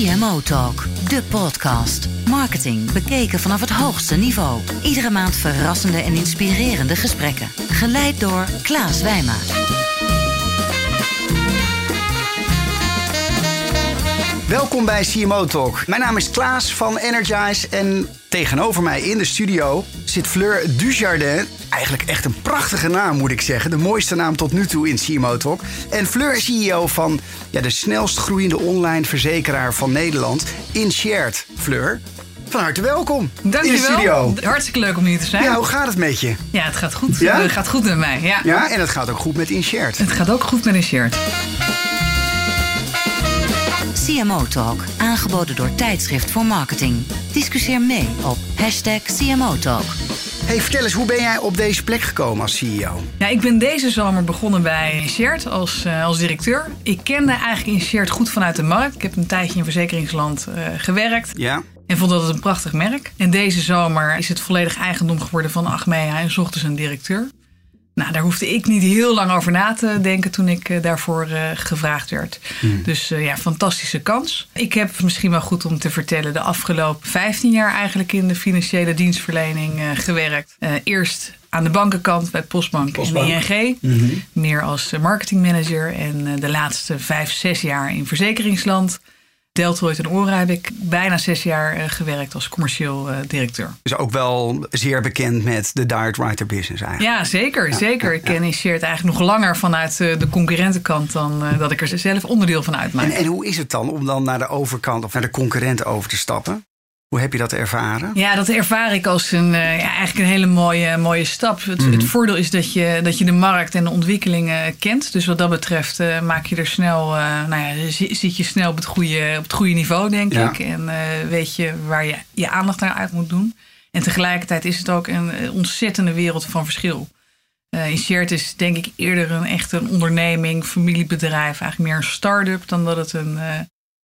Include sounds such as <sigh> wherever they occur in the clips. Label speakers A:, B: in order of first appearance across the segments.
A: CMO Talk, de podcast. Marketing bekeken vanaf het hoogste niveau. Iedere maand verrassende en inspirerende gesprekken. Geleid door Klaas Wijma.
B: Welkom bij CMO Talk. Mijn naam is Klaas van Energize en tegenover mij in de studio zit Fleur Dujardin. Eigenlijk echt een prachtige naam moet ik zeggen. De mooiste naam tot nu toe in CMO Talk. En Fleur is CEO van ja, de snelst groeiende online verzekeraar van Nederland, InShared. Fleur, van harte welkom
C: Dank
B: in de studio.
C: Hartstikke leuk om hier te zijn.
B: Ja, hoe gaat het met je?
C: Ja, het gaat goed.
B: Ja?
C: Het gaat goed met mij. Ja.
B: Ja, en het gaat ook goed met InShared.
C: Het gaat ook goed met shirt.
A: CMO Talk, aangeboden door Tijdschrift voor Marketing. Discussieer mee op hashtag CMO Talk.
B: Hey, vertel eens, hoe ben jij op deze plek gekomen als CEO?
C: Ja, ik ben deze zomer begonnen bij Shared als, eh, als directeur. Ik kende eigenlijk in Shared goed vanuit de markt. Ik heb een tijdje in verzekeringsland eh, gewerkt.
B: Ja,
C: En vond dat het een prachtig merk. En deze zomer is het volledig eigendom geworden van Achmea en zochten ze een directeur. Nou, daar hoefde ik niet heel lang over na te denken toen ik eh, daarvoor eh, gevraagd werd. Dus eh, ja, fantastische kans. Ik heb misschien wel goed om te vertellen de afgelopen 15 jaar eigenlijk in de financiële dienstverlening gewerkt. Eerst aan de bankenkant bij Postbank,
B: Postbank.
C: en ING. Meer als marketingmanager. En de laatste vijf, zes jaar in verzekeringsland. Deltoid en Ora heb ik bijna zes jaar eh, gewerkt als commercieel eh, directeur.
B: dus ook wel zeer bekend met de direct writer business eigenlijk.
C: Ja, zeker. zeker. Ik ken Shared eigenlijk nog langer vanuit eh, de concurrentenkant dan dat ik er zelf onderdeel van uitmaak.
B: En, en hoe is het dan om dan naar de overkant of naar de concurrent over te stappen? Hoe heb je dat ervaren?
C: Ja, dat ervaar ik als een, eh, ja, eigenlijk een hele mooie, mooie stap. Het, het voordeel is dat je, dat je de markt en de ontwikkelingen kent. Dus wat dat betreft eh, maak je er snel, eh, nou ja, zi- zit je snel op het goede, op het goede niveau, denk
B: Ja.
C: ik. En eh, weet je waar je je aandacht naar uit moet doen. En tegelijkertijd is het ook een eh, ontzettende wereld van verschil. Eh in Shared is denk ik eerder een echt een onderneming, familiebedrijf. Eigenlijk meer een start-up dan dat het een eh,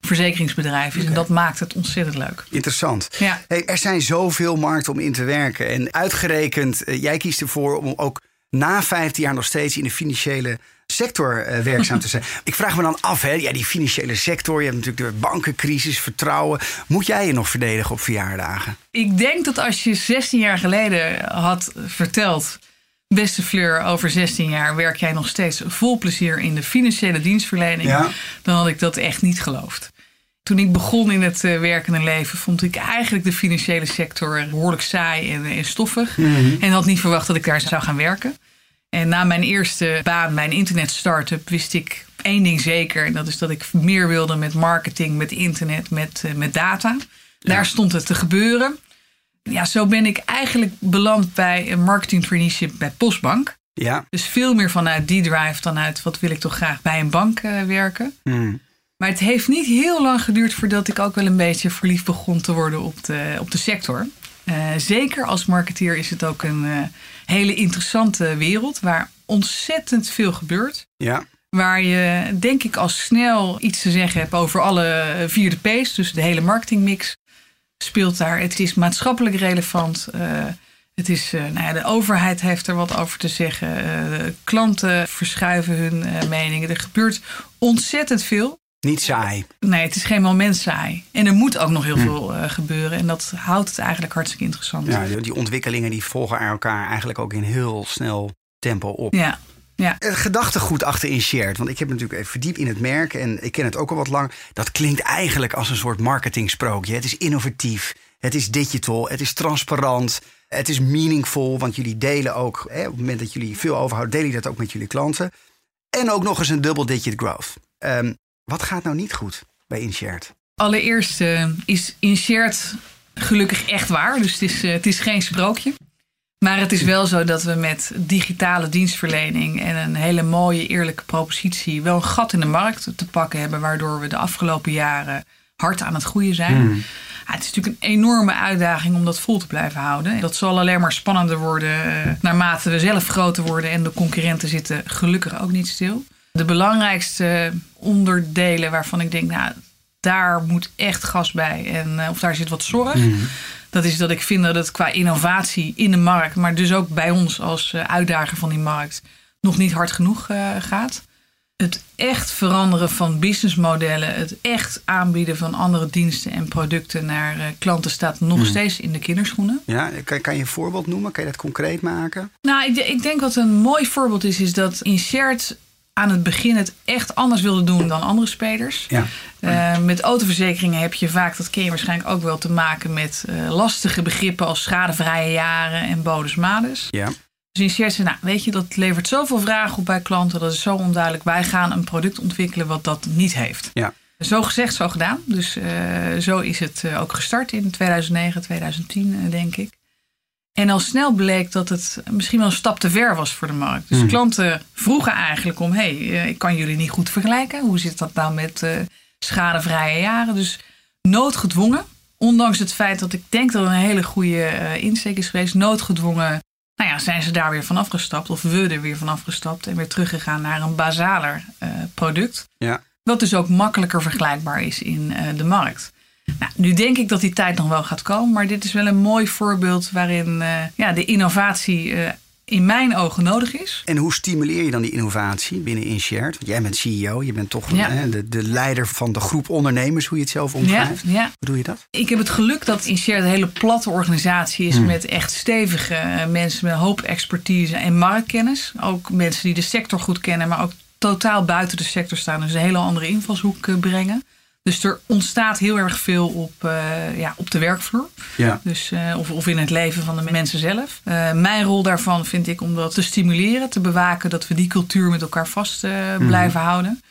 C: verzekeringsbedrijf is. En dat maakt het ontzettend leuk.
B: Interessant.
C: Ja.
B: Hey, er zijn zoveel markten om in te werken. En uitgerekend, eh, jij kiest ervoor om ook na 15 jaar nog steeds in de financiële sector eh, werkzaam te zijn. <laughs> Ik vraag me dan af, hè, ja, die financiële sector, je hebt natuurlijk de bankencrisis, vertrouwen. Moet jij je nog verdedigen op verjaardagen?
C: Ik denk dat als je 16 jaar geleden had verteld. Beste Fleur, over 16 jaar werk jij nog steeds vol plezier in de financiële dienstverlening.
B: Ja.
C: Dan had ik dat echt niet geloofd. Toen ik begon in het eh, werkende leven, vond ik eigenlijk de financiële sector behoorlijk saai en, en stoffig. En had niet verwacht dat ik daar zou gaan werken. En na mijn eerste baan bij een internet startup wist ik één ding zeker. En dat is dat ik meer wilde met marketing, met internet, met, eh, met data. Daar stond het te gebeuren. Ja, zo ben ik eigenlijk beland bij een marketing traineeship bij Postbank.
B: Ja.
C: Dus veel meer vanuit die drive dan uit wat wil ik toch graag bij een bank eh, werken.
B: Hmm.
C: Maar het heeft niet heel lang geduurd voordat ik ook wel een beetje verliefd begon te worden op de, op de sector. Eh, zeker als marketeer is het ook een eh, hele interessante wereld waar ontzettend veel gebeurt.
B: Ja.
C: Waar je denk ik al snel iets te zeggen hebt over alle vier de P's. Dus de hele marketingmix speelt daar. Het is maatschappelijk relevant. eh, het is, nou ja, de overheid heeft er wat over te zeggen. klanten verschuiven hun meningen. Er gebeurt ontzettend veel.
B: Niet saai.
C: Nee, het is geen moment saai. En er moet ook nog heel veel eh, gebeuren. En dat houdt het eigenlijk hartstikke interessant.
B: Ja, die, ontwikkelingen die volgen elkaar eigenlijk ook in heel snel tempo op.
C: ja. ja.
B: Het gedachtegoed achter InShared, want ik heb natuurlijk even verdiept in het merk en ik ken het ook al wat lang. Dat klinkt eigenlijk als een soort marketingsprookje. Het is innovatief, het is digital, het is transparant, het is meaningful, want jullie delen ook, hè, op het moment dat jullie veel overhouden, delen jullie dat ook met jullie klanten. En ook nog eens een double digit growth. Ehm, wat gaat nou niet goed bij InShared?
C: Allereerst eh, is InShared gelukkig echt waar. Dus het is, eh, het is geen sprookje. Maar het is wel zo dat we met digitale dienstverlening en een hele mooie eerlijke propositie wel een gat in de markt te pakken hebben, waardoor we de afgelopen jaren hard aan het groeien zijn. Ja, het is natuurlijk een enorme uitdaging om dat vol te blijven houden. Dat zal alleen maar spannender worden eh, naarmate we zelf groter worden en de concurrenten zitten gelukkig ook niet stil. De belangrijkste onderdelen waarvan ik denk, nou, daar moet echt gas bij. En, eh, of daar zit wat zorg. Dat is dat ik vind dat het qua innovatie in de markt, maar dus ook bij ons als eh, uitdager van die markt, nog niet hard genoeg eh, gaat. het echt veranderen van businessmodellen, het echt aanbieden van andere diensten en producten naar uh, klanten staat nog
B: Hmm.
C: steeds in de kinderschoenen.
B: Ja, kan, kan je een voorbeeld noemen? Kan je dat concreet maken?
C: Nou, ik, ik denk wat een mooi voorbeeld is, is dat Inshared aan het begin het echt anders wilde doen dan andere spelers.
B: Ja.
C: Uh, met autoverzekeringen heb je vaak, dat ken je waarschijnlijk ook wel, te maken met uh, lastige begrippen als schadevrije jaren en bodus-malus.
B: Ja.
C: Dus zei, nou weet je, dat levert zoveel vragen op bij klanten, dat is zo onduidelijk. Wij gaan een product ontwikkelen wat dat niet heeft.
B: Ja.
C: Zo gezegd, zo gedaan. Dus uh, zo is het ook gestart in 2009, 2010, uh, denk ik. En al snel bleek dat het misschien wel een stap te ver was voor de markt. Dus
B: Mhm.
C: klanten vroegen eigenlijk om: hé, hey, ik kan jullie niet goed vergelijken. Hoe zit dat nou met uh, schadevrije jaren? Dus noodgedwongen, ondanks het feit dat ik denk dat het een hele goede uh, insteek is geweest, noodgedwongen. Nou ja, zijn ze daar weer van afgestapt, of we er weer van afgestapt en weer teruggegaan naar een basaler uh, product.
B: Ja.
C: Wat dus ook makkelijker vergelijkbaar is in de markt. Nou, nu denk ik dat die tijd nog wel gaat komen, maar dit is wel een mooi voorbeeld waarin uh, ja, de innovatie uh, in mijn ogen nodig is.
B: En hoe stimuleer je dan die innovatie binnen InShared? Want jij bent CEO, je bent toch
C: Ja.
B: hè, de, de leider van de groep ondernemers, hoe je het zelf omschrijft.
C: Ja, ja.
B: Hoe doe je dat?
C: Ik heb het geluk dat InShared een hele platte organisatie is
B: Hmm.
C: met echt stevige mensen met een hoop expertise en marktkennis. Ook mensen die de sector goed kennen, maar ook totaal buiten de sector staan. Dus een hele andere invalshoek brengen. Dus er ontstaat heel erg veel op, uh, ja, op de werkvloer.
B: Ja.
C: Dus, uh, of, of in het leven van de mensen zelf. Uh, mijn rol daarvan vind ik om dat te stimuleren, te bewaken dat we die cultuur met elkaar vast
B: Mhm.
C: blijven houden.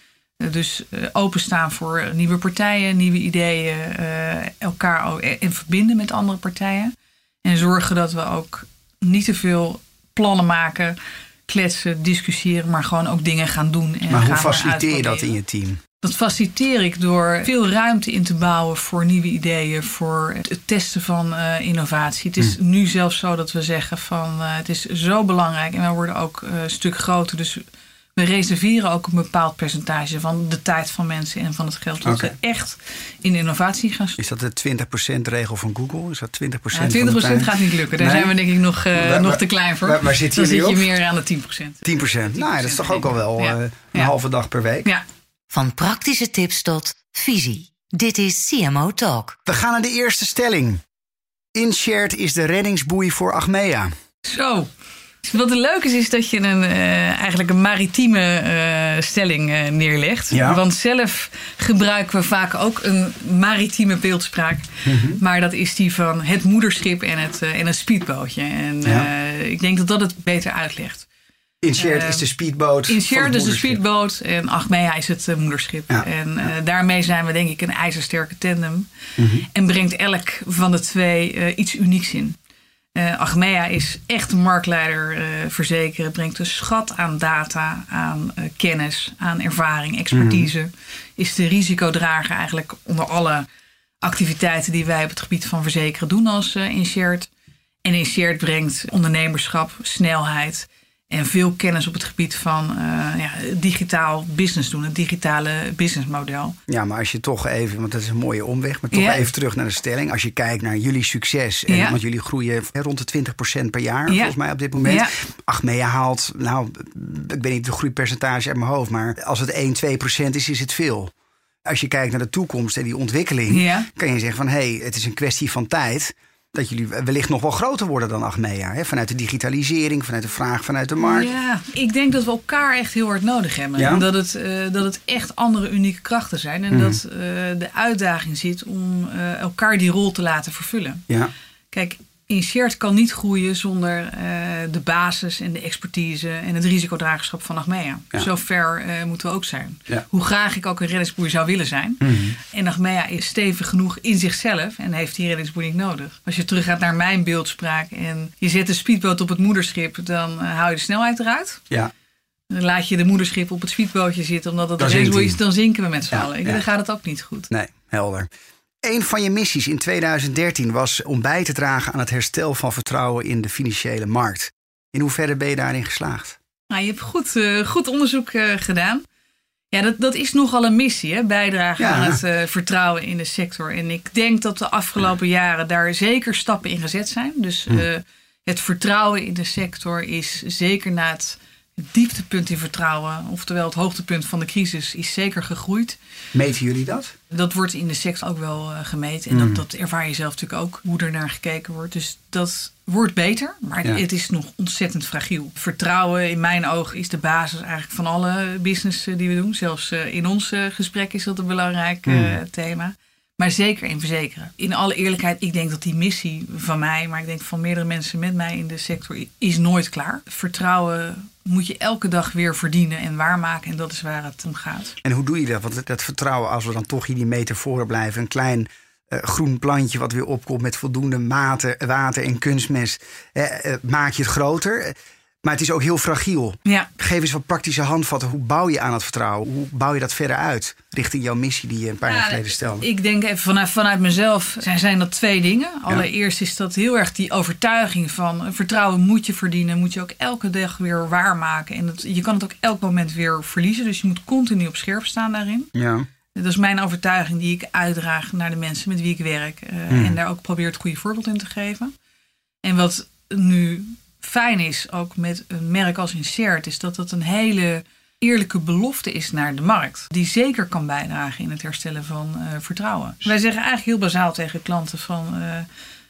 C: Dus openstaan voor nieuwe partijen, nieuwe ideeën, elkaar ook, en verbinden met andere partijen. En zorgen dat we ook niet te veel plannen maken, kletsen, discussiëren, maar gewoon ook dingen gaan doen. En
B: Maar hoe faciliteer je dat in je team?
C: Dat faciliteer ik door veel ruimte in te bouwen voor nieuwe ideeën, voor het testen van uh, innovatie. Het is
B: Hmm.
C: nu zelfs zo dat we zeggen van uh, het is zo belangrijk en we worden ook uh, een stuk groter. Dus we reserveren ook een bepaald percentage van de tijd van mensen en van het geld. Dat
B: Oké.
C: we echt in innovatie gaan
B: Is dat de 20% regel van Google? Is dat 20%
C: ja,
B: van
C: 20%
B: de tijd?
C: gaat niet lukken. Daar
B: Nee?
C: zijn we denk ik nog, uh,
B: Waar-
C: nog te klein voor.
B: waar- waar zitten
C: Dan zit je
B: op?
C: meer aan de 10%.
B: 10%. Nou, ja, dat is toch ook al wel
C: Ja.
B: eh, een
C: Ja.
B: halve dag per week.
C: Ja,
A: Van praktische tips tot visie. Dit is CMO Talk.
B: We gaan naar de eerste stelling. InShared is de reddingsboei voor Achmea.
C: Zo. Wat er leuk is, is dat je een, eh, eigenlijk een maritieme eh, stelling eh, neerlegt.
B: Ja.
C: Want zelf gebruiken we vaak ook een maritieme beeldspraak.
B: Mhm.
C: Maar dat is die van het moederschip en het, eh, en het speedbootje. En
B: Ja.
C: eh, ik denk dat dat het beter uitlegt.
B: InShared
C: Eh,
B: is de speedboot.
C: In Shared is de speedboot en Achmea is het eh, moederschip.
B: Ja.
C: En eh, daarmee zijn we denk ik een ijzersterke tandem.
B: Mhm.
C: En brengt elk van de twee eh, iets unieks in. Achmea is echt marktleider verzekeren. Brengt een schat aan data, aan kennis, aan ervaring, expertise.
B: Mhm.
C: Is de risicodrager eigenlijk onder alle activiteiten die wij op het gebied van verzekeren doen als eh Inshared. En Inshared brengt ondernemerschap, snelheid en veel kennis op het gebied van eh, ja, digitaal business doen. Het digitale businessmodel.
B: Ja, maar als je toch even, want dat is een mooie omweg, maar toch
C: Ja.
B: even terug naar de stelling. Als je kijkt naar jullie succes, en,
C: Ja.
B: want jullie groeien rond de 20% per jaar,
C: Ja.
B: volgens mij op dit moment.
C: Ja.
B: Achmea haalt, nou, ik weet niet de groeipercentage uit mijn hoofd, maar als het 1, 2% is, is het veel. Als je kijkt naar de toekomst en die ontwikkeling,
C: Ja.
B: kan je zeggen van hé, hey, het is een kwestie van tijd. Dat jullie wellicht nog wel groter worden dan Achmea. Hè? Vanuit de digitalisering, vanuit de vraag, vanuit de markt.
C: Ja, ik denk dat we elkaar echt heel hard nodig hebben.
B: Ja?
C: En dat het, eh, dat het echt andere unieke krachten zijn. En
B: Mhm.
C: dat eh, de uitdaging zit om eh, elkaar die rol te laten vervullen.
B: Ja,
C: Kijk, Inshared kan niet groeien zonder eh, de basis en de expertise en het risicodragerschap van Achmea.
B: Ja.
C: Zo ver eh, moeten we ook zijn.
B: Ja.
C: Hoe graag ik ook een reddingsboei zou willen zijn.
B: Mhm.
C: En Achmea is stevig genoeg in zichzelf en heeft die reddingsboei niet nodig. Als je teruggaat naar mijn beeldspraak en je zet de speedboot op het moederschip, dan eh, hou je de snelheid eruit.
B: ja.
C: Dan laat je de moederschip op het speedbootje zitten omdat het een reddingsboei is, dan zinken we met z'n
B: Ja,
C: allen. Dan gaat het ook niet goed.
B: Nee, helder. Een van je missies in 2013 was om bij te dragen aan het herstel van vertrouwen in de financiële markt. In hoeverre ben je daarin geslaagd?
C: Nou, je hebt goed, eh, goed onderzoek eh, gedaan. Ja, dat, dat is nogal een missie, hè? bijdragen
B: Ja.
C: aan het eh, vertrouwen in de sector. En ik denk dat de afgelopen jaren daar zeker stappen in gezet zijn. Dus
B: Hm.
C: het vertrouwen in de sector is zeker na het Het dieptepunt in vertrouwen, oftewel het hoogtepunt van de crisis, is zeker gegroeid.
B: Meten jullie dat?
C: Dat wordt in de sector ook wel uh, gemeten. En
B: Mm.
C: dat, dat ervaar je zelf natuurlijk ook, hoe er naar gekeken wordt. Dus dat wordt beter, maar
B: Ja.
C: het is nog ontzettend fragiel. Vertrouwen, in mijn ogen, is de basis eigenlijk van alle business eh, die we doen. Zelfs eh, in ons eh, gesprek is dat een belangrijk eh,
B: Mm.
C: thema. Maar zeker in verzekeren. In alle eerlijkheid, ik denk dat die missie van mij, maar ik denk van meerdere mensen met mij in de sector, is nooit klaar. Vertrouwen moet je elke dag weer verdienen en waarmaken. En dat is waar het om gaat.
B: En hoe doe je dat? Want dat vertrouwen, als we dan toch hier die metaforen blijven, een klein eh, groen plantje wat weer opkomt met voldoende mate, water en kunstmest, eh, maak je het groter. Maar het is ook heel fragiel.
C: Ja,
B: Geef eens wat praktische handvatten. Hoe bouw je aan het vertrouwen? Hoe bouw je dat verder uit richting jouw missie die je een paar jaar
C: Ja,
B: geleden stelde?
C: Ik denk even vanuit, vanuit mezelf zijn, zijn dat twee dingen. Allereerst is dat heel erg die overtuiging van eh, vertrouwen moet je verdienen. Moet je ook elke dag weer waarmaken. En dat, je kan het ook elk moment weer verliezen. Dus je moet continu op scherp staan daarin.
B: Ja.
C: Dat is mijn overtuiging die ik uitdraag naar de mensen met wie ik werk. eh,
B: Hmm.
C: En daar ook probeer het goede voorbeeld in te geven. En wat nu fijn is, ook met een merk als Insert, is dat dat een hele eerlijke belofte is naar de markt. Die zeker kan bijdragen in het herstellen van eh, vertrouwen. Wij zeggen eigenlijk heel bazaal tegen klanten van... eh,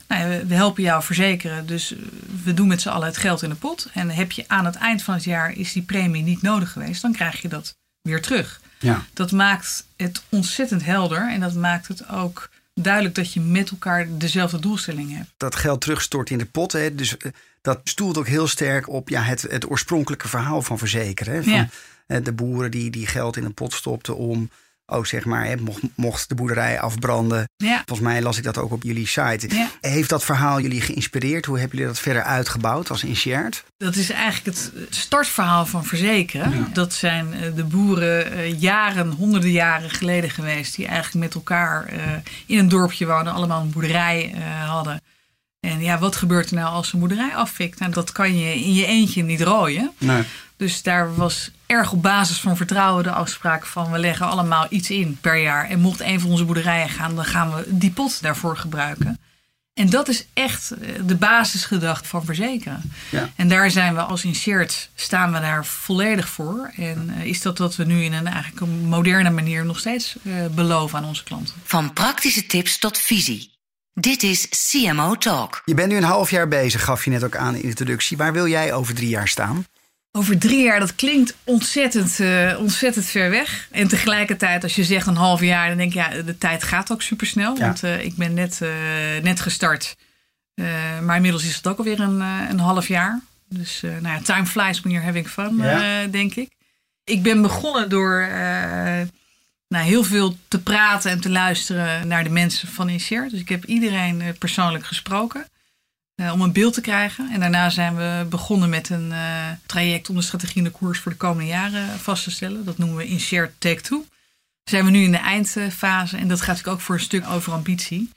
C: nou ja, we- helpen jou verzekeren, dus eh, we doen met z'n allen het geld in de pot. En heb je aan het eind van het jaar is die premie niet nodig geweest, dan krijg je dat weer terug.
B: Ja.
C: Dat maakt het ontzettend helder en dat maakt het ook duidelijk dat je met elkaar dezelfde doelstelling hebt.
B: Dat geld terugstort in de pot. Hè? Dus eh, dat stoelt ook heel sterk op ja, het, het oorspronkelijke verhaal van verzekeren. Hè? Van,
C: Ja.
B: de boeren die, die geld in een pot stopten om ook zeg maar, hè, mocht, mocht de boerderij afbranden.
C: Ja,
B: Volgens mij las ik dat ook op jullie site.
C: Ja.
B: Heeft dat verhaal jullie geïnspireerd? Hoe hebben jullie dat verder uitgebouwd als Inshared?
C: dat is eigenlijk het startverhaal van verzekeren. Dat zijn eh, de boeren eh, jaren, honderden jaren geleden geweest, die eigenlijk met elkaar eh, in een dorpje wonen, allemaal een boerderij hadden. En ja, wat gebeurt er nou als een boerderij afvikt? Nou, dat kan je in je eentje niet rooien.
B: Nee.
C: Dus daar was erg op basis van vertrouwen de afspraak van we leggen allemaal iets in per jaar. En mocht een van onze boerderijen gaan, dan gaan we die pot daarvoor gebruiken. En dat is echt eh, de basisgedachte van verzekeren.
B: Ja.
C: En daar zijn we als Insert, staan we daar volledig voor. En eh, is dat wat we nu in een eigenlijk een moderne manier nog steeds eh, beloven aan onze klanten.
A: Van praktische tips tot visie. Dit is CMO Talk.
B: Je bent nu een half jaar bezig, gaf je net ook aan in de introductie. Waar wil jij over drie jaar staan?
C: Over drie jaar, dat klinkt ontzettend, eh, ontzettend ver weg. En tegelijkertijd, als je zegt een half jaar, dan denk je, ja, de tijd gaat ook supersnel.
B: Ja.
C: Want eh, ik ben net, eh, net gestart. Maar inmiddels is het ook alweer een, een half jaar. Dus nou ja, time flies when you're having fun,
B: Ja.
C: denk ik. Ik ben begonnen door nou, heel veel te praten en te luisteren naar de mensen van Insert. Dus ik heb iedereen persoonlijk gesproken. Eh, om een beeld te krijgen. En daarna zijn we begonnen met een eh, traject om de strategie en de koers voor de komende jaren vast te stellen. Dat noemen we Insert Take Two. Zijn we nu in de eindfase en dat gaat natuurlijk ook voor een stuk over ambitie.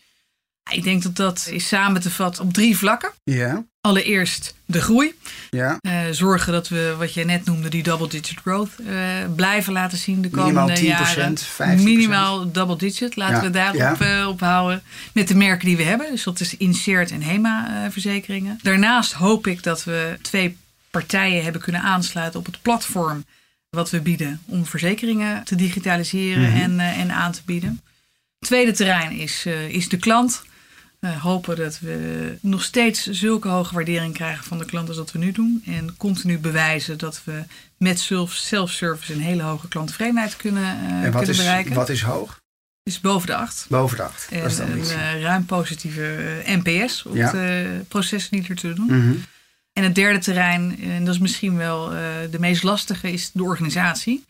C: Ik denk dat dat is samen te vatten op drie vlakken.
B: Ja.
C: Allereerst de groei.
B: Ja.
C: Eh, zorgen dat we, wat jij net noemde, die double-digit growth eh, blijven laten zien de
B: Minimaal
C: komende
B: 10%,
C: jaren.
B: 15%.
C: Minimaal double-digit. Laten
B: Ja,
C: we daarop
B: ja.
C: eh, op houden. Met de merken die we hebben. Dus dat is Insert en HEMA-verzekeringen. Daarnaast hoop ik dat we twee partijen hebben kunnen aansluiten op het platform wat we bieden om verzekeringen te digitaliseren
B: Mhm.
C: en, en aan te bieden. Tweede terrein is, is de klant. Eh, hopen dat we nog steeds zulke hoge waardering krijgen van de klant als dat we nu doen. En continu bewijzen dat we met self- self-service een hele hoge klanttevredenheid kunnen, eh,
B: En wat
C: kunnen
B: is,
C: bereiken.
B: wat is hoog?
C: is boven de acht.
B: Boven de acht.
C: En
B: dat is
C: een eh, ruim positieve NPS op
B: Ja.
C: de processen die ertoe doen.
B: Mhm.
C: En het derde terrein, en dat is misschien wel de meest lastige, is de organisatie.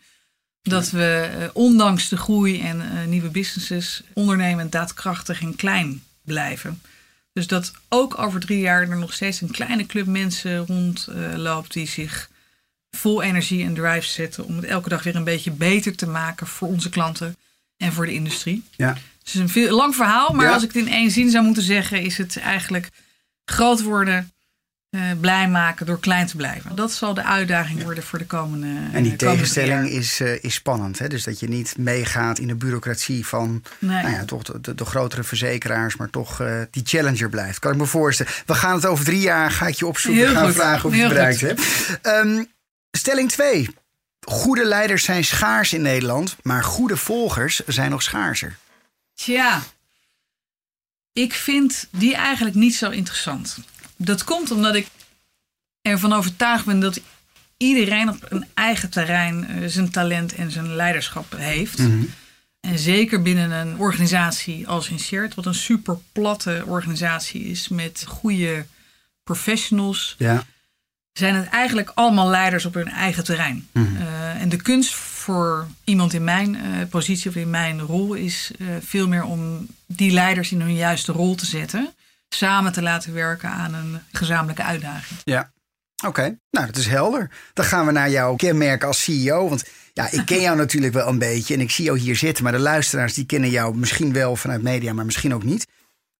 C: Dat we ondanks de groei en nieuwe businesses ondernemend, daadkrachtig en klein blijven. Dus dat ook over drie jaar er nog steeds een kleine club mensen rondloopt die zich vol energie en drive zetten om het elke dag weer een beetje beter te maken voor onze klanten en voor de industrie.
B: Ja.
C: Dus het is een veel, lang verhaal, maar
B: Ja.
C: als ik het in één zin zou moeten zeggen, is het eigenlijk groot worden, eh, blij maken door klein te blijven. Dat zal de uitdaging worden voor de komende
B: En die
C: eh, komende
B: tegenstelling is, eh, is spannend. Hè? Dus dat je niet meegaat in de bureaucratie van.
C: Nee.
B: nou ja, toch de, de, de grotere verzekeraars, maar toch eh, die challenger blijft. Kan ik me voorstellen. We gaan het over drie jaar, ga ik je opzoeken,
C: Heel
B: gaan
C: goed.
B: vragen of je het bereikt hebt. Ehm, Stelling 2. Goede leiders zijn schaars in Nederland, maar goede volgers zijn nog schaarser.
C: Tja, ik vind die eigenlijk niet zo interessant. Dat komt omdat ik ervan overtuigd ben dat iedereen op een eigen terrein eh, zijn talent en zijn leiderschap heeft. En zeker binnen een organisatie als Insert, wat een super platte organisatie is met goede professionals,
B: Ja.
C: zijn het eigenlijk allemaal leiders op hun eigen terrein.
B: Mhm.
C: Eh, en de kunst voor iemand in mijn eh, positie of in mijn rol is veel meer om die leiders in hun juiste rol te zetten. Samen te laten werken aan een gezamenlijke uitdaging.
B: Ja. Oké, nou dat is helder. Dan gaan we naar jouw kenmerk als CEO. Want ja, ik ken jou <laughs> natuurlijk wel een beetje en ik zie jou hier zitten. Maar de luisteraars die kennen jou misschien wel vanuit media, maar misschien ook niet.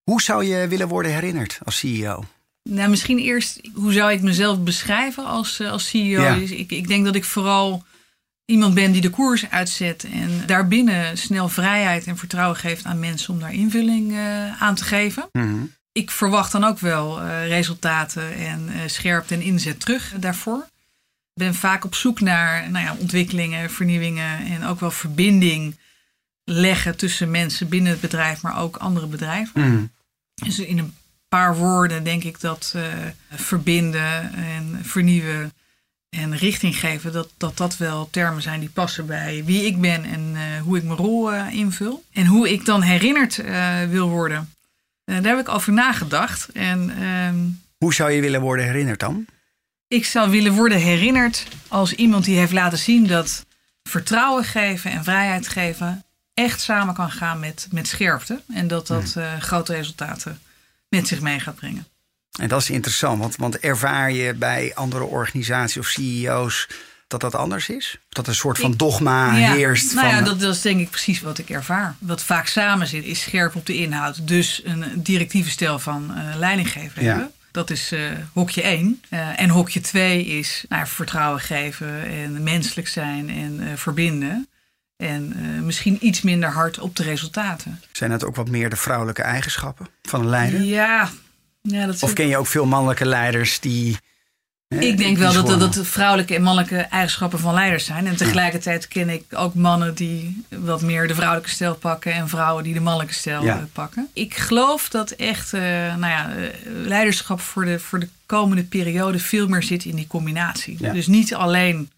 B: Hoe zou je willen worden herinnerd als CEO?
C: Nou, misschien eerst, hoe zou ik mezelf beschrijven als, eh, als CEO?
B: Ja.
C: Dus Ik, ik denk dat ik vooral iemand ben die de koers uitzet en daarbinnen snel vrijheid en vertrouwen geeft aan mensen om daar invulling eh, aan te geven.
B: Mhm.
C: Ik verwacht dan ook wel eh, resultaten en eh, scherpte en inzet terug daarvoor. Ik ben vaak op zoek naar nou ja, ontwikkelingen, vernieuwingen en ook wel verbinding leggen tussen mensen binnen het bedrijf, maar ook andere bedrijven.
B: Mhm.
C: Dus in een paar woorden denk ik dat eh, verbinden en vernieuwen en richting geven, dat, dat dat wel termen zijn die passen bij wie ik ben en hoe ik mijn rol invul. En hoe ik dan herinnerd wil worden. Eh, daar heb ik over nagedacht. En ehm,
B: Hoe zou je willen worden herinnerd dan?
C: ik zou willen worden herinnerd als iemand die heeft laten zien dat vertrouwen geven en vrijheid geven echt samen kan gaan met, met scherpte. En dat dat eh, grote resultaten met zich mee gaat brengen.
B: En dat is interessant, want, want ervaar je bij andere organisaties of CEO's dat dat anders is? Dat een soort van
C: Ik-
B: dogma
C: Ja,
B: heerst?
C: Nou
B: van,
C: ja, dat, dat is denk ik precies wat ik ervaar. Wat vaak samen zit, is scherp op de inhoud. Dus een directieve stijl van eh leidinggeven
B: Ja.
C: hebben. Dat is eh, hokje 1. Eh, en hokje 2 is nou, vertrouwen geven en menselijk zijn en verbinden. En misschien iets minder hard op de resultaten.
B: Zijn dat ook wat meer de vrouwelijke eigenschappen van een leider?
C: Ja, ja dat
B: Of ken je ook veel mannelijke leiders die.
C: Ik denk wel dat dat dat vrouwelijke en mannelijke eigenschappen van leiders zijn. En tegelijkertijd ken ik ook mannen die wat meer de vrouwelijke stijl pakken en vrouwen die de mannelijke stijl
B: Ja.
C: eh, pakken. Ik geloof dat echt eh, nou ja, eh, leiderschap voor de, voor de komende periode veel meer zit in die combinatie.
B: Ja.
C: Dus niet alleen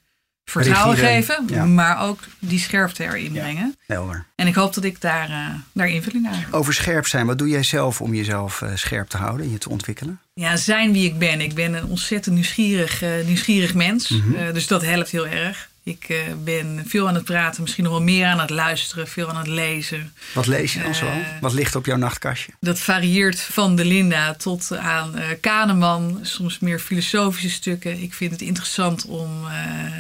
C: vertrouwen
B: Rigide,
C: geven,
B: ja.
C: maar ook die scherpte erin
B: Ja.
C: brengen.
B: Helder.
C: En ik hoop dat ik daar, eh, daar invulling aan heb.
B: Over scherp zijn, wat doe jij zelf om jezelf eh, scherp te houden en je te ontwikkelen?
C: Ja, zijn wie ik ben. Ik ben een ontzettend nieuwsgierig, eh, nieuwsgierig mens.
B: Mhm.
C: Eh, dus dat helpt heel erg. Ik eh, ben veel aan het praten, misschien nog wel meer aan het luisteren, veel aan het lezen.
B: Wat lees je dan
C: Eh,
B: zo? Wat ligt op jouw nachtkastje?
C: Dat varieert van de Linda tot aan eh Kahneman, soms meer filosofische stukken. Ik vind het interessant om eh,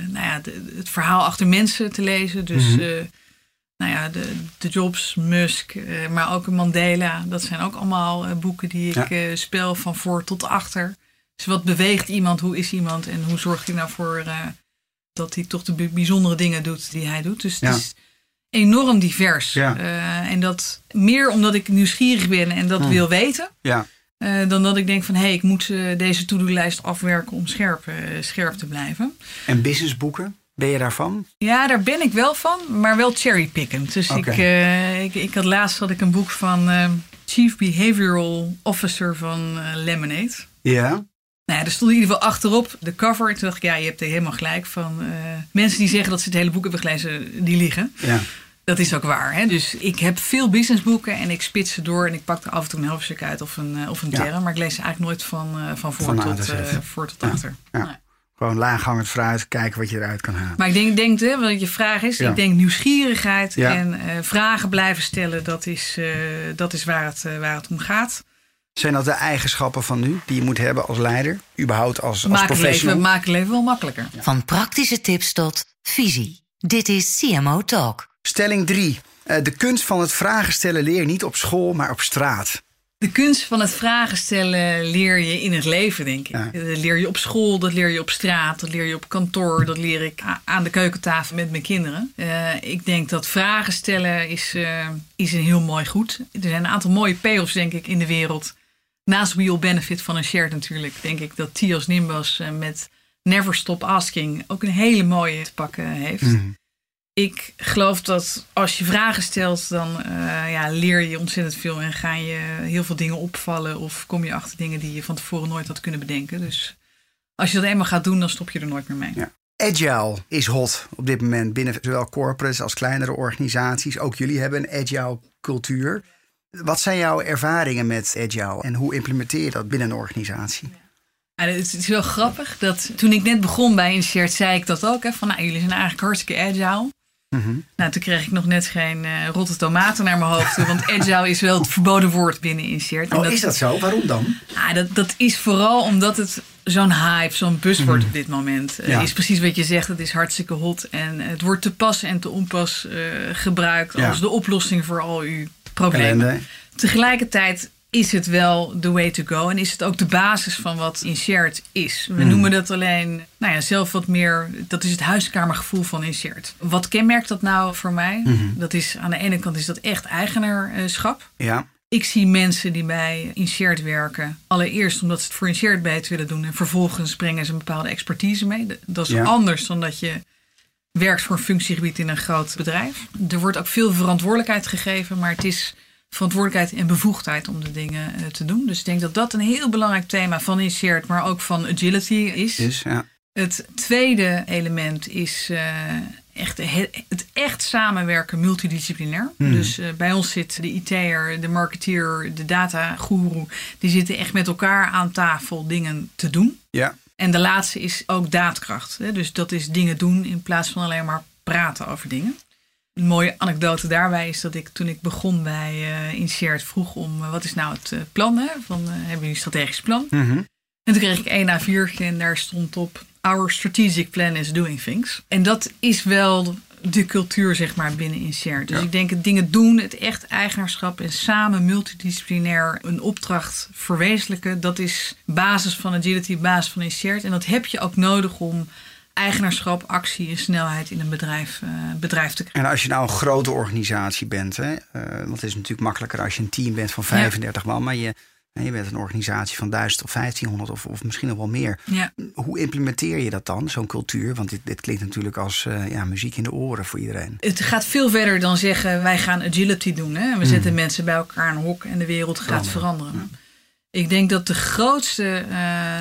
C: nou ja, de- het verhaal achter mensen te lezen. Dus
B: Mhm.
C: eh, nou ja, de, de Jobs, Musk, eh, maar ook Mandela. Dat zijn ook allemaal eh, boeken die ik
B: Ja.
C: eh, spel van voor tot achter. Dus wat beweegt iemand? Hoe is iemand? En hoe zorgt hij nou voor eh, dat hij toch de bi- bijzondere dingen doet die hij doet? Dus
B: Ja.
C: het is enorm divers.
B: Ja.
C: Eh, en dat meer omdat ik nieuwsgierig ben en dat wil weten.
B: Ja,
C: eh, dan dat ik denk van hé, hey, ik moet eh, deze to-do-lijst afwerken om scherp, scherp te blijven.
B: en businessboeken, ben je daarvan?
C: Ja, daar ben ik wel van, maar wel cherrypickend. Dus ik, ik, ik had laatst had ik een boek van Chief Behavioral Officer van Lemonade.
B: Ja.
C: Nou ja, er stond in ieder geval achterop de cover. Toen dacht ik, ja, je hebt er helemaal gelijk van. eh, mensen die zeggen dat ze het hele boek hebben gelezen, die liegen.
B: ja.
C: Dat is ook waar. Hè? Dus ik heb veel businessboeken en ik spits ze door en ik pak er af en toe een hoofdstuk uit of een, eh, of een
B: Ja.
C: term. Maar ik lees ze eigenlijk nooit van, eh, van voor
B: Van
C: tot, eh, voor tot
B: Ja.
C: achter.
B: Ja. Gewoon laaghangend fruit, kijken wat je eruit kan halen.
C: Maar ik denk, denk hè, wat je vraag is, ik denk nieuwsgierigheid en vragen blijven stellen, dat is, dat is waar, het, waar het om gaat.
B: Zijn dat de eigenschappen van nu die je moet hebben als leider? Überhaupt als, als
C: Maak het,
B: professional?
C: leven, maak het leven wel makkelijker.
A: Van praktische tips tot visie. Dit is CMO Talk.
B: Stelling 3. de kunst van het vragen stellen leer je niet op school, maar op straat.
C: De kunst van het vragen stellen leer je in het leven, denk ik.
B: Ja.
C: Dat leer je op school, dat leer je op straat, dat leer je op kantoor, dat leer ik aan de keukentafel met mijn kinderen. Eh, ik denk dat vragen stellen is, eh, is een heel mooi goed. Er zijn een aantal mooie payoffs, denk ik, in de wereld. Naast All Benefit van een shared natuurlijk, denk ik dat Tios Nimbas eh, met Never Stop Asking ook een hele mooie te pakken heeft.
B: Mhm.
C: Ik geloof dat als je vragen stelt, dan eh, ja, leer je ontzettend veel en gaan je heel veel dingen opvallen of kom je achter dingen die je van tevoren nooit had kunnen bedenken. Dus als je dat eenmaal gaat doen, dan stop je er nooit meer mee.
B: Ja. Agile is hot op dit moment binnen zowel corporates als kleinere organisaties. Ook jullie hebben een agile cultuur. Wat zijn jouw ervaringen met agile en hoe implementeer je dat binnen een organisatie?
C: Ja, het is wel grappig dat toen ik net begon bij Insert, zei ik dat ook. Hè, van nou, jullie zijn eigenlijk hartstikke agile.
B: Mhm.
C: Nou, toen kreeg ik nog net geen eh, rotte tomaten naar mijn hoofd. Want <laughs> agile is wel het verboden woord binnen Insert.
B: Oh, is dat zo? Waarom dan?
C: Ah, dat, dat is vooral omdat het zo'n hype, zo'n buzzword op dit moment eh,
B: Ja.
C: is. Precies wat je zegt, het is hartstikke hot. En het wordt te pas en te onpas eh, gebruikt
B: Ja.
C: als de oplossing voor al uw
B: Ellende.
C: Tegelijkertijd is het wel the way to go. En is het ook de basis van wat Insert is. We
B: Mm.
C: noemen dat alleen, nou ja, zelf wat meer... Dat is het huiskamergevoel van Insert. Wat kenmerkt dat nou voor mij?
B: Mhm.
C: Dat is aan de ene kant is dat echt eigenaarschap.
B: Ja,
C: Ik zie mensen die bij Insert werken. Allereerst omdat ze het voor Insert beter willen doen. En vervolgens brengen ze een bepaalde expertise mee. Dat is
B: Ja.
C: anders dan dat je werkt voor een functiegebied in een groot bedrijf. Er wordt ook veel verantwoordelijkheid gegeven. Maar het is verantwoordelijkheid en bevoegdheid om de dingen eh, te doen. Dus ik denk dat dat een heel belangrijk thema van Insert. Maar ook van agility is.
B: dus ja.
C: Het tweede element is eh, echt he- het echt samenwerken multidisciplinair.
B: Hmm.
C: Dus eh, bij ons zit de IT'er, de marketeer, de datagoeroe. Die zitten echt met elkaar aan tafel dingen te doen.
B: Ja,
C: En de laatste is ook daadkracht. Hè? Dus dat is dingen doen in plaats van alleen maar praten over dingen. Een mooie anekdote daarbij is dat ik toen ik begon bij eh Insert vroeg om eh, wat is nou het eh, plan? Hè? Van, hebben jullie een strategisch plan?
B: Mhm.
C: En toen kreeg ik één A4'tje en daar stond op... Our strategic plan is doing things. En dat is wel de cultuur, zeg maar, binnen Insert. Dus
B: Ja.
C: ik denk het dingen doen, het echt eigenaarschap... en samen multidisciplinair een opdracht verwezenlijken... dat is basis van agility, basis van Insert. En dat heb je ook nodig om eigenaarschap, actie en snelheid... in een bedrijf, eh, bedrijf te krijgen.
B: En als je nou een grote organisatie bent, hè, eh, het is natuurlijk makkelijker als je een team bent van 35 man, maar je, je bent een organisatie van 1000 of 1500 of, of misschien nog wel meer.
C: Ja.
B: Hoe implementeer je dat dan, zo'n cultuur? Want dit, dit klinkt natuurlijk als eh, ja, muziek in de oren voor iedereen.
C: Het gaat veel verder dan zeggen wij gaan agility doen. Hè? We zetten mensen bij elkaar in een hok en de wereld gaat
B: Veranderen.
C: Ik denk dat de grootste eh,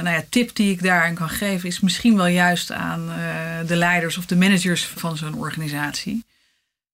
C: nou ja, tip die ik daarin kan geven is misschien wel juist aan eh, de leiders of de managers van zo'n organisatie.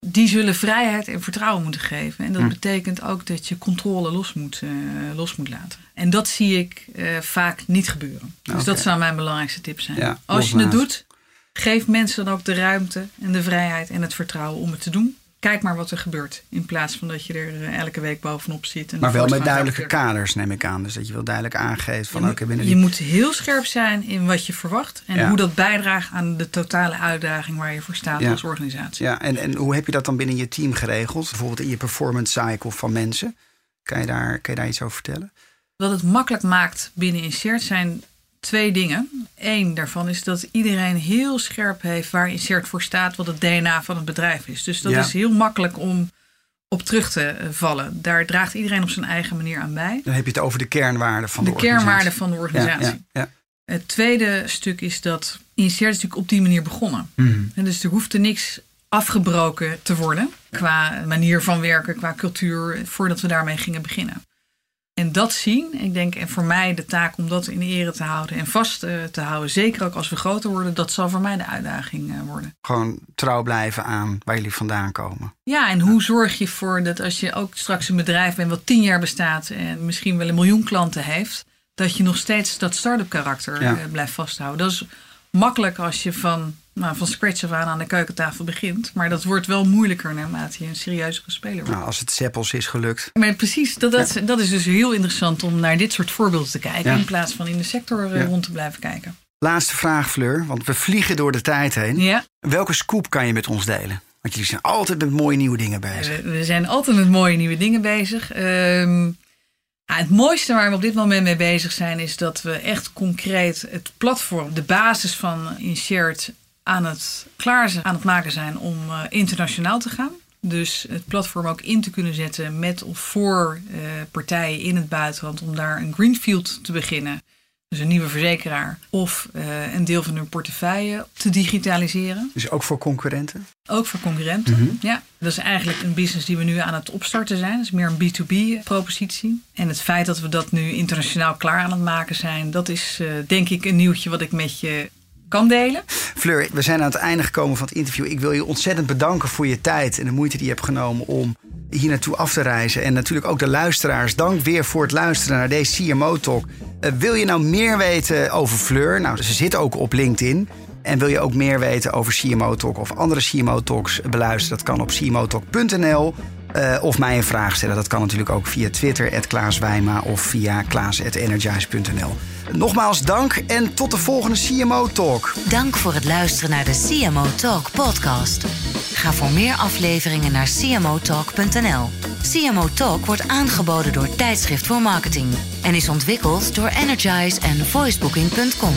C: Die zullen vrijheid en vertrouwen moeten geven. En dat
B: Hm.
C: betekent ook dat je controle los moet, eh, los moet laten. En dat zie ik eh, vaak niet gebeuren. Dus
B: Oké.
C: dat zou mijn belangrijkste tip zijn.
B: Ja,
C: Als je het doet, geef mensen dan ook de ruimte en de vrijheid en het vertrouwen om het te doen. Kijk maar wat er gebeurt. In plaats van dat je er eh, elke week bovenop zit. En
B: Maar wel met duidelijke kaders, neem ik aan. Dus dat je wel duidelijk aangeeft van
C: Je,
B: oké, binnen
C: moet, je moet heel scherp zijn in wat je verwacht. En
B: Ja.
C: hoe dat bijdraagt aan de totale uitdaging waar je voor staat
B: Ja.
C: als organisatie.
B: Ja, en, en hoe heb je dat dan binnen je team geregeld? Bijvoorbeeld in je performance cycle van mensen. Kan je daar, kan je daar iets over vertellen?
C: Wat het makkelijk maakt binnen Insert zijn twee dingen. Eén daarvan is dat iedereen heel scherp heeft waar Insert voor staat, wat het DNA van het bedrijf is. Dus dat
B: Ja.
C: is heel makkelijk om op terug te vallen. Daar draagt iedereen op zijn eigen manier aan bij.
B: Dan heb je het over de kernwaarden van de,
C: De kernwaarden van de organisatie.
B: ja, ja.
C: Het tweede stuk is dat Insert is natuurlijk op die manier begonnen. En dus er hoefde niks afgebroken te worden qua manier van werken, qua cultuur, voordat we daarmee gingen beginnen. En dat zien, ik denk, en voor mij de taak om dat in ere te houden en vast eh, te houden, zeker ook als we groter worden, dat zal voor mij de uitdaging eh, worden.
B: Gewoon trouw blijven aan waar jullie vandaan komen.
C: Ja, en hoe zorg je ervoor dat als je ook straks een bedrijf bent wat tien jaar bestaat en misschien wel een miljoen klanten heeft, dat je nog steeds dat start-up karakter
B: Ja.
C: eh, blijft vasthouden. Dat is makkelijk als je van, nou, van scratch af aan aan de keukentafel begint, maar dat wordt wel moeilijker naarmate je een serieuzere speler wordt.
B: Nou, als het Seppels is gelukt.
C: Maar precies, dat, dat, dat is dus heel interessant om naar dit soort voorbeelden te kijken.
B: Ja.
C: In plaats van in de sector eh,
B: Ja.
C: rond te blijven kijken.
B: Laatste vraag, Fleur, want we vliegen door de tijd heen.
C: Ja,
B: Welke scoop kan je met ons delen? Want jullie zijn altijd met mooie nieuwe dingen bezig.
C: we, we zijn altijd met mooie nieuwe dingen bezig. Ehm, ja, het mooiste waar we op dit moment mee bezig zijn, is dat we echt concreet het platform, de basis van Inshared, aan het klaar zijn, aan het maken zijn om eh, internationaal te gaan. Dus het platform ook in te kunnen zetten met of voor eh, partijen in het buitenland om daar een greenfield te beginnen. dus een nieuwe verzekeraar, of uh, een deel van hun portefeuille te digitaliseren.
B: Dus ook voor concurrenten?
C: Ook voor concurrenten, mm -hmm. ja. Dat is eigenlijk een business die we nu aan het opstarten zijn. Dat is meer een B2B-propositie. En het feit dat we dat nu internationaal klaar aan het maken zijn, dat is uh, denk ik een nieuwtje wat ik met je kan delen.
B: Fleur, we zijn aan het einde gekomen van het interview. Ik wil je ontzettend bedanken voor je tijd en de moeite die je hebt genomen om hier naartoe af te reizen. En natuurlijk ook de luisteraars. Dank weer voor het luisteren naar deze CMO Talk. Uh, wil je nou meer weten over Fleur? Nou, ze zit ook op LinkedIn. En wil je ook meer weten over CMO Talk of andere CMO Talks beluisteren? Dat kan op cmotalk.nl. Uh, of mij een vraag stellen. Dat kan natuurlijk ook via Twitter, Klaas Wijma of via klaas.energize.nl. Nogmaals dank en tot de volgende CMO Talk.
A: Dank voor het luisteren naar de CMO Talk podcast. Ga voor meer afleveringen naar cmotalk.nl. CMO Talk wordt aangeboden door Tijdschrift voor Marketing en is ontwikkeld door Energize en voicebooking.com.